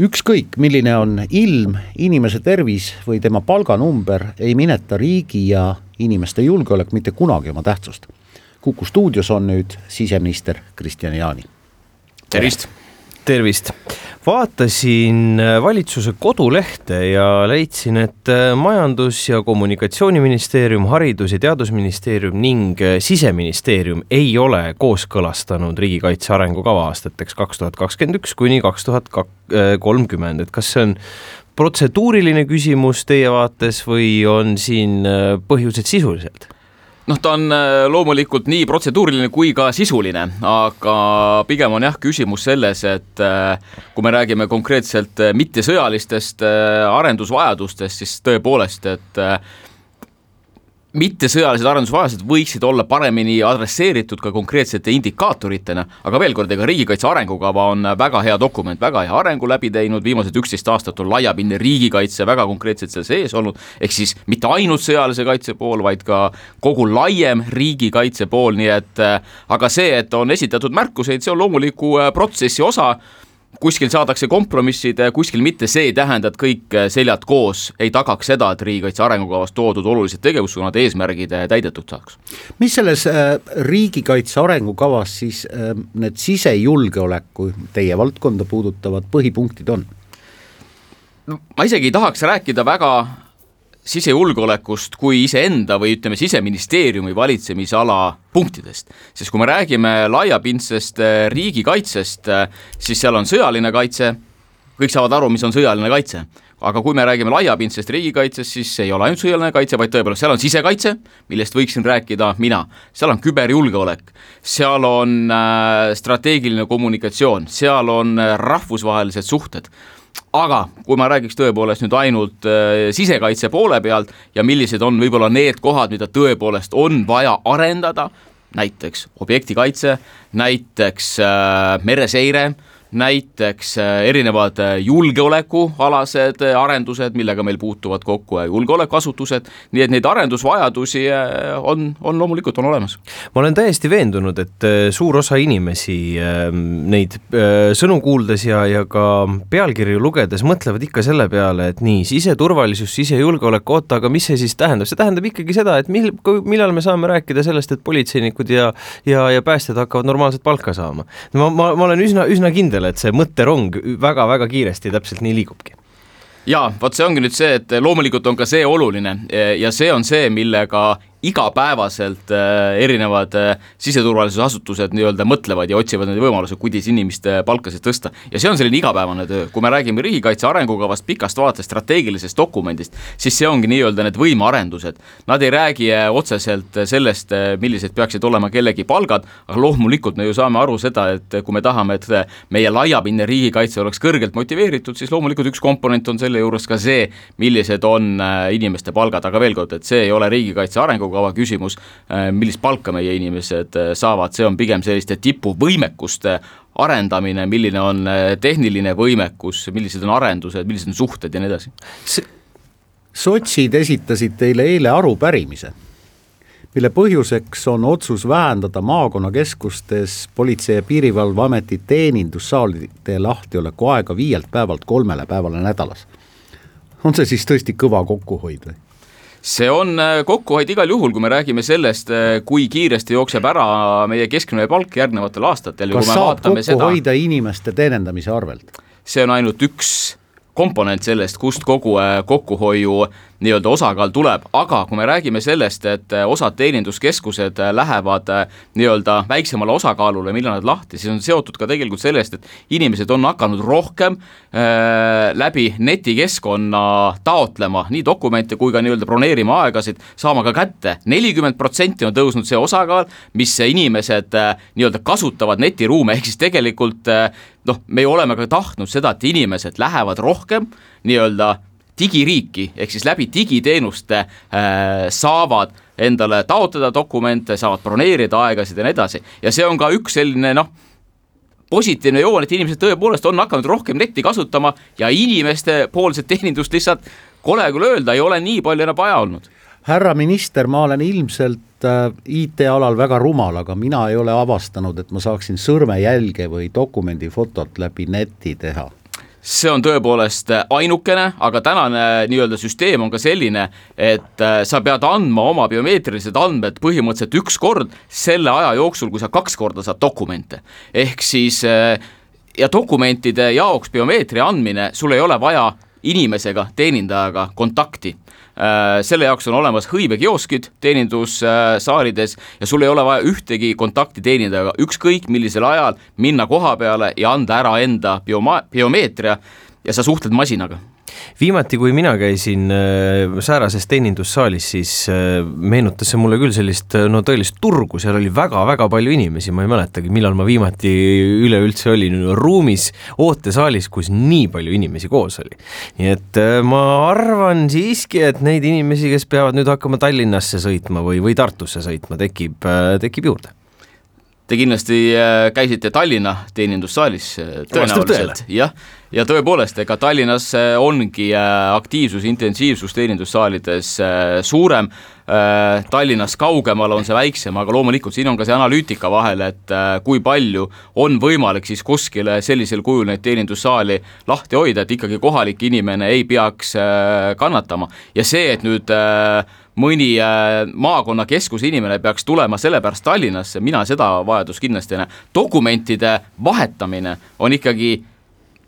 ükskõik, milline on ilm, inimese tervis või tema palganumber, ei mineta riigi ja inimeste julgeolek mitte kunagi oma tähtsust. Kuku stuudios on nüüd siseminister Kristian Jaani. tervist! Tervist! vaatasin äh, valitsuse kodulehte ja leidsin, et äh, Majandus- ja Kommunikatsiooniministeerium, Haridus- ja Teadusministeerium ning äh, Siseministeerium ei ole kooskõlastanud riigikaitse arengukava aastateks kaks tuhat kakskümmend üks kuni kaks tuhat kolmkümmend, et kas see on protseduuriline küsimus teie vaates või on siin põhjused sisuliselt? Noh, ta on äh, loomulikult nii protseduuriline kui ka sisuline, aga pigem on jah küsimus selles, et äh, kui me räägime konkreetselt äh, mittesõjalistest arendusvajadustest, siis tõepoolest, et mittesõjalised arendusvajadused võiksid olla paremini adresseeritud ka konkreetsete indikaatoritena, aga veel kord, ega riigikaitse arengukava on väga hea dokument, väga hea arengu läbi teinud, viimased üksteist aastat on laiapindne riigikaitse väga konkreetselt seal sees olnud, ehk siis mitte ainult sõjalise kaitse pool, vaid ka kogu laiem riigikaitse pool, nii et aga see, et on esitatud märkuseid, see on loomuliku protsessi osa kuskil saadakse kompromissid, kuskil mitte, see ei tähenda, et kõik seljad koos ei tagaks seda, et riigikaitse arengukavas toodud olulised tegevussuunad, eesmärgid täidetud saaks. mis selles äh, riigikaitse arengukavas siis äh, need sisejulgeoleku, teie valdkonda puudutavad põhipunktid on? no ma isegi ei tahaks rääkida väga sisejulgeolekust kui iseenda või ütleme, siseministeeriumi valitsemisala punktidest. sest kui me räägime laiapindsest äh, riigikaitsest, äh, siis seal on sõjaline kaitse, kõik saavad aru, mis on sõjaline kaitse. aga kui me räägime laiapindsest riigikaitsest, siis ei ole ainult sõjaline kaitse, vaid tõepoolest, seal on sisekaitse, millest võiksin rääkida mina, seal on küberjulgeolek, seal on äh, strateegiline kommunikatsioon, seal on rahvusvahelised suhted aga kui ma räägiks tõepoolest nüüd ainult äh, sisekaitse poole pealt ja millised on võib-olla need kohad, mida tõepoolest on vaja arendada, näiteks objektikaitse, näiteks äh, mereseire äh,, näiteks äh, erinevad äh, julgeolekualased äh, arendused, millega meil puutuvad kokku julgeolekuasutused, nii et neid arendusvajadusi on, on loomulikult, on olemas. ma olen täiesti veendunud, et suur osa inimesi ähm, neid sõnu kuuldes ja, ja ka pealkirju lugedes mõtlevad ikka selle peale, et nii, siseturvalisus, sisejulgeolek, oota, aga mis see siis tähendab, see tähendab ikkagi seda, et mil-, millal me saame rääkida sellest, et politseinikud ja ja, ja päästjad hakkavad normaalset palka saama. ma, ma, ma olen üsna, üsna kindel, kindel, et see mõtterong väga-väga kiiresti täpselt nii liigubki. Jaa, vot see ongi nüüd see, et loomulikult on ka see oluline ja see on see, millega igapäevaselt äh, erinevad äh, siseturvalisuse asutused nii-öelda mõtlevad ja otsivad neid võimalusi, kuidas inimeste palkasid tõsta. ja see on selline igapäevane töö, kui me räägime riigikaitse arengukavast, pikast vaatest, strateegilisest dokumendist, siis see ongi nii-öelda need võimearendused. Nad ei räägi äh, otseselt sellest, millised peaksid olema kellegi palgad, aga loomulikult me ju saame aru seda, et kui me tahame, et meie laiapindne riigikaitse oleks kõrgelt motiveeritud, siis loomulikult üks komponent on selle juures ka see, millised on inimeste palgad, aga veel kord, et see ei ole riigikaitse arengukava, arengukava küsimus, äh, millist palka meie inimesed äh, saavad, see on pigem selliste tipuvõimekuste arendamine, milline on äh, tehniline võimekus, millised on arendused, millised on suhted ja nii edasi. sotsid esitasid teile eile arupärimise, mille põhjuseks on otsus vähendada maakonnakeskustes Politsei- ja Piirivalveameti teenindussaalide lahtioleku aega viielt päevalt kolmele päevale nädalas. on see siis tõesti kõva kokkuhoid või? See on äh, kokkuhoid igal juhul, kui me räägime sellest, äh, kui kiiresti jookseb ära meie keskmine palk järgnevatel aastatel. kas saab kokku seda, hoida inimeste teenindamise arvelt? see on ainult üks komponent sellest, kust kogu äh, kokkuhoiu nii-öelda osakaal tuleb, aga kui me räägime sellest, et äh, osad teeninduskeskused äh, lähevad nii-öelda väiksemale osakaalule, millal nad lahti, siis on seotud ka tegelikult sellest, et inimesed on hakanud rohkem äh, läbi netikeskkonna taotlema nii dokumente kui ka nii-öelda broneerima aegasid, saama ka kätte. nelikümmend protsenti on tõusnud see osakaal, mis inimesed äh, nii-öelda kasutavad netiruume, ehk siis tegelikult äh, noh, me oleme ka tahtnud seda, et inimesed lähevad rohkem nii-öelda digiriiki, ehk siis läbi digiteenuste äh, saavad endale taotleda dokumente, saavad broneerida aegasid ja nii edasi ja see on ka üks selline noh, positiivne joon, et inimesed tõepoolest on hakanud rohkem netti kasutama ja inimeste poolset teenindust lihtsalt kole küll öelda, ei ole nii palju enam vaja olnud. härra minister, ma olen ilmselt Äh, IT-alal väga rumal, aga mina ei ole avastanud, et ma saaksin sõrmejälge või dokumendifotot läbi neti teha see on tõepoolest ainukene, aga tänane nii-öelda süsteem on ka selline, et äh, sa pead andma oma biomeetrilised andmed põhimõtteliselt üks kord selle aja jooksul, kui sa kaks korda saad dokumente. ehk siis äh, ja dokumentide jaoks biomeetria andmine, sul ei ole vaja inimesega, teenindajaga kontakti Äh, selle jaoks on olemas hõivekioskid teenindussaalides ja sul ei ole vaja ühtegi kontakti teenindajaga, ükskõik millisel ajal minna koha peale ja anda ära enda bioma-, biomeetria ja sa suhtled masinaga viimati, kui mina käisin äh, säärases teenindussaalis, siis äh, meenutas see mulle küll sellist äh, no tõelist turgu, seal oli väga-väga palju inimesi, ma ei mäletagi, millal ma viimati üleüldse olin ruumis, ootesaalis, kus nii palju inimesi koos oli. nii et ma arvan siiski, et neid inimesi, kes peavad nüüd hakkama Tallinnasse sõitma või, või Tartusse sõitma, tekib, tekib juurde Te kindlasti käisite Tallinna teenindussaalis tõenäoliselt, jah. Ja tõepoolest, ega Tallinnas äh, ongi äh, aktiivsus, intensiivsus teenindussaalides äh, suurem, Tallinnast kaugemal on see väiksem, aga loomulikult siin on ka see analüütika vahel, et kui palju on võimalik siis kuskile sellisel kujul neid teenindussaali lahti hoida, et ikkagi kohalik inimene ei peaks kannatama. Ja see, et nüüd mõni maakonnakeskuse inimene peaks tulema sellepärast Tallinnasse, mina seda vajadust kindlasti ei näe. dokumentide vahetamine on ikkagi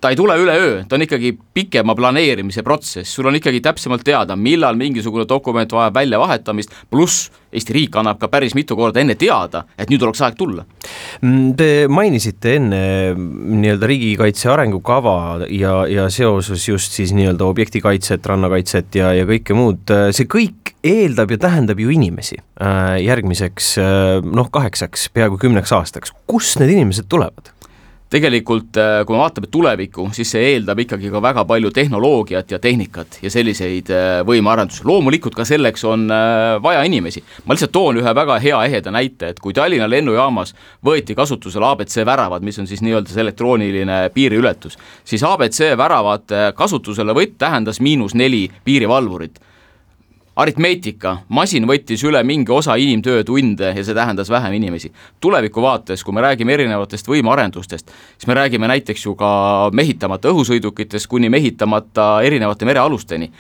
ta ei tule üleöö, ta on ikkagi pikema planeerimise protsess, sul on ikkagi täpsemalt teada, millal mingisugune dokument vajab väljavahetamist, pluss Eesti riik annab ka päris mitu korda enne teada, et nüüd oleks aeg tulla. Mm, te mainisite enne nii-öelda riigikaitse arengukava ja, ja seoses just siis nii-öelda objektikaitset, rannakaitset ja, ja kõike muud, see kõik eeldab ja tähendab ju inimesi äh, järgmiseks äh, noh, kaheksaks, peaaegu kümneks aastaks, kust need inimesed tulevad? Tegelikult äh, kui me vaatame tulevikku, siis see eeldab ikkagi ka väga palju tehnoloogiat ja tehnikat ja selliseid äh, võimearendusi, loomulikult ka selleks on äh, vaja inimesi. ma lihtsalt toon ühe väga hea eheda näite, et kui Tallinna lennujaamas võeti kasutusele abc väravad, mis on siis nii-öelda see elektrooniline piiriületus, siis abc väravate kasutuselevõtt tähendas miinus neli piirivalvurit aritmeetika, masin võttis üle mingi osa inimtöötunde ja see tähendas vähem inimesi. tuleviku vaates, kui me räägime erinevatest võimearendustest, siis me räägime näiteks ju ka mehitamata õhusõidukitest kuni mehitamata erinevate merealusteni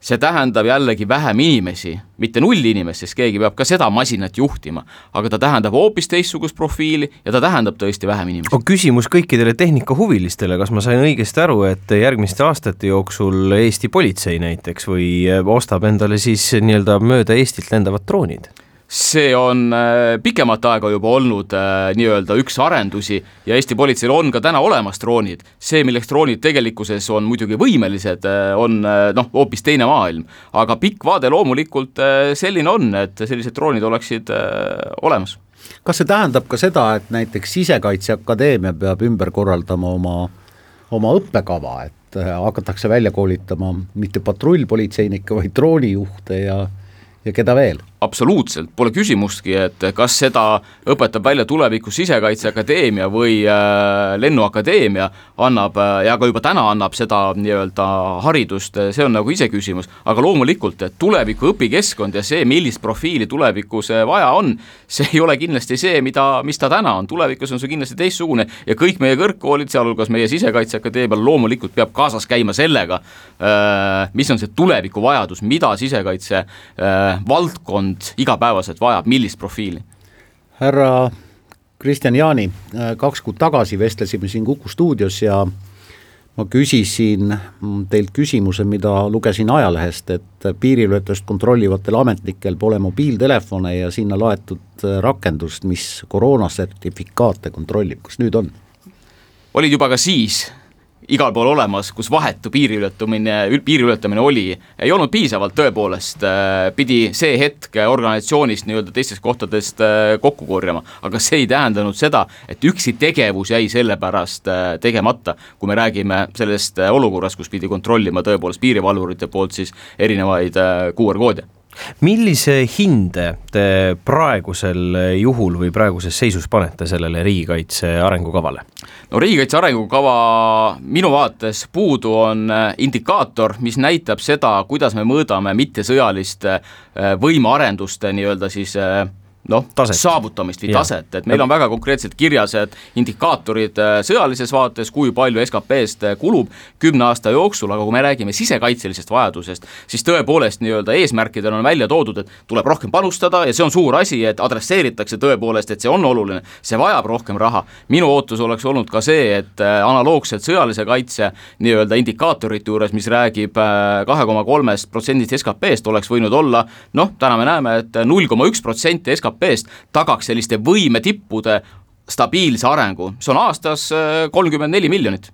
see tähendab jällegi vähem inimesi, mitte null inimest, sest keegi peab ka seda masinat juhtima, aga ta tähendab hoopis teistsugust profiili ja ta tähendab tõesti vähem inimesi. küsimus kõikidele tehnikahuvilistele, kas ma sain õigesti aru, et järgmiste aastate jooksul Eesti politsei näiteks või ostab endale siis nii-öelda mööda Eestit lendavad droonid? See on äh, pikemat aega juba olnud äh, nii-öelda üks arendusi ja Eesti politseil on ka täna olemas droonid. see, milleks droonid tegelikkuses on muidugi võimelised, äh, on noh, hoopis teine maailm. aga pikk vaade loomulikult selline on, et sellised droonid oleksid olemas. kas see tähendab ka seda, et näiteks Sisekaitseakadeemia peab ümber korraldama oma, oma õppekava, et hakatakse välja koolitama mitte patrullpolitseinikke, vaid droonijuhte ja ja keda veel? Absoluutselt, pole küsimustki, et kas seda õpetab välja tulevikus Sisekaitseakadeemia või äh, Lennuakadeemia, annab äh, ja ka juba täna annab seda nii-öelda haridust, see on nagu iseküsimus, aga loomulikult, et tuleviku õpikeskkond ja see, millist profiili tulevikus äh, vaja on, see ei ole kindlasti see, mida, mis ta täna on, tulevikus on see kindlasti teistsugune ja kõik meie kõrgkoolid, sealhulgas meie Sisekaitseakadeemial loomulikult peab kaasas käima sellega, mis on see tuleviku vajadus, mida sisekaitse valdkond ühiskond igapäevaselt vajab, millist profiili? härra Kristjan Jaani, kaks kuud tagasi vestlesime siin Kuku stuudios ja ma küsisin teilt küsimuse, mida lugesin ajalehest, et piiriületust kontrollivatel ametnikel pole mobiiltelefone ja sinna laetud rakendust, mis koroonasertifikaate kontrollib, kas nüüd on? olid juba ka siis igal pool olemas, kus vahetu piiriületamine, piiriületamine oli, ei olnud piisavalt tõepoolest, äh, pidi see hetk organisatsioonist nii-öelda teistest kohtadest äh, kokku korjama, aga see ei tähendanud seda, et üksi tegevus jäi sellepärast äh, tegemata, kui me räägime sellest olukorrast, kus pidi kontrollima tõepoolest piirivalvurite poolt siis erinevaid QR-koode millise hinde te praegusel juhul või praeguses seisus panete sellele riigikaitse arengukavale? no riigikaitse arengukava minu vaates puudu on äh, indikaator, mis näitab seda, kuidas me mõõdame mittesõjaliste äh, võimearenduste nii-öelda siis äh, noh, saavutamist või ja. taset, et meil on väga konkreetselt kirjas, et indikaatorid äh, sõjalises vaates, kui palju SKP-st äh, kulub kümne aasta jooksul, aga kui me räägime sisekaitselisest vajadusest, siis tõepoolest nii-öelda eesmärkidel on välja toodud, et tuleb rohkem panustada ja see on suur asi, et adresseeritakse tõepoolest, et see on oluline, see vajab rohkem raha. minu ootus oleks olnud ka see, et äh, analoogselt sõjalise kaitse nii-öelda indikaatorite juures, mis räägib kahe koma kolmest protsendist SKP-st, oleks võinud olla noh, täna me näeme et, et null koma üks protsenti SKP SKP-st tagaks selliste võimetippude stabiilse arengu, see on aastas äh, kolmkümmend neli miljonit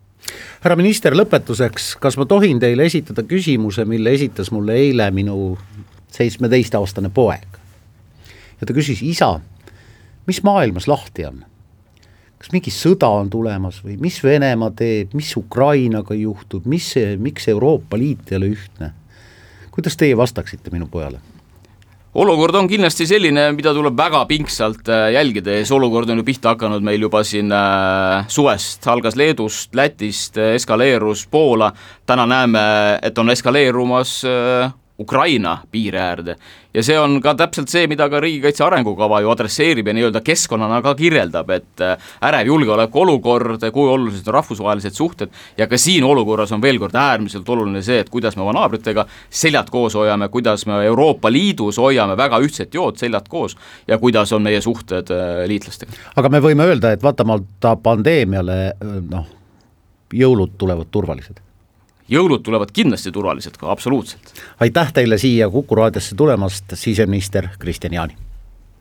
härra minister, lõpetuseks, kas ma tohin teile esitada küsimuse, mille esitas mulle eile minu seitsmeteistaastane poeg? ja ta küsis, isa, mis maailmas lahti on? kas mingi sõda on tulemas või mis Venemaa teeb, mis Ukrainaga juhtub, mis miks Euroopa Liit ei ole ühtne? kuidas teie vastaksite minu pojale? Olukord on kindlasti selline, mida tuleb väga pingsalt äh, jälgida ja see olukord on ju pihta hakanud meil juba siin äh, suvest, algas Leedust, Lätist, äh, eskaleerus Poola, täna näeme, et on eskaleerumas Ukraina piire äärde. ja see on ka täpselt see, mida ka riigikaitse arengukava ju adresseerib ja nii-öelda keskkonnana ka kirjeldab, et äh, ärev julgeolekuolukord, kui olulised on rahvusvahelised suhted ja ka siin olukorras on veel kord äärmiselt oluline see, et kuidas me oma naabritega seljad koos hoiame, kuidas me Euroopa Liidus hoiame väga ühtset jood seljad koos ja kuidas on meie suhted äh, liitlastega. aga me võime öelda, et vaatamata pandeemiale noh, jõulud tulevad turvalised jõulud tulevad kindlasti turvaliselt ka, absoluutselt. aitäh teile siia Kuku raadiosse tulemast, siseminister Kristian Jaani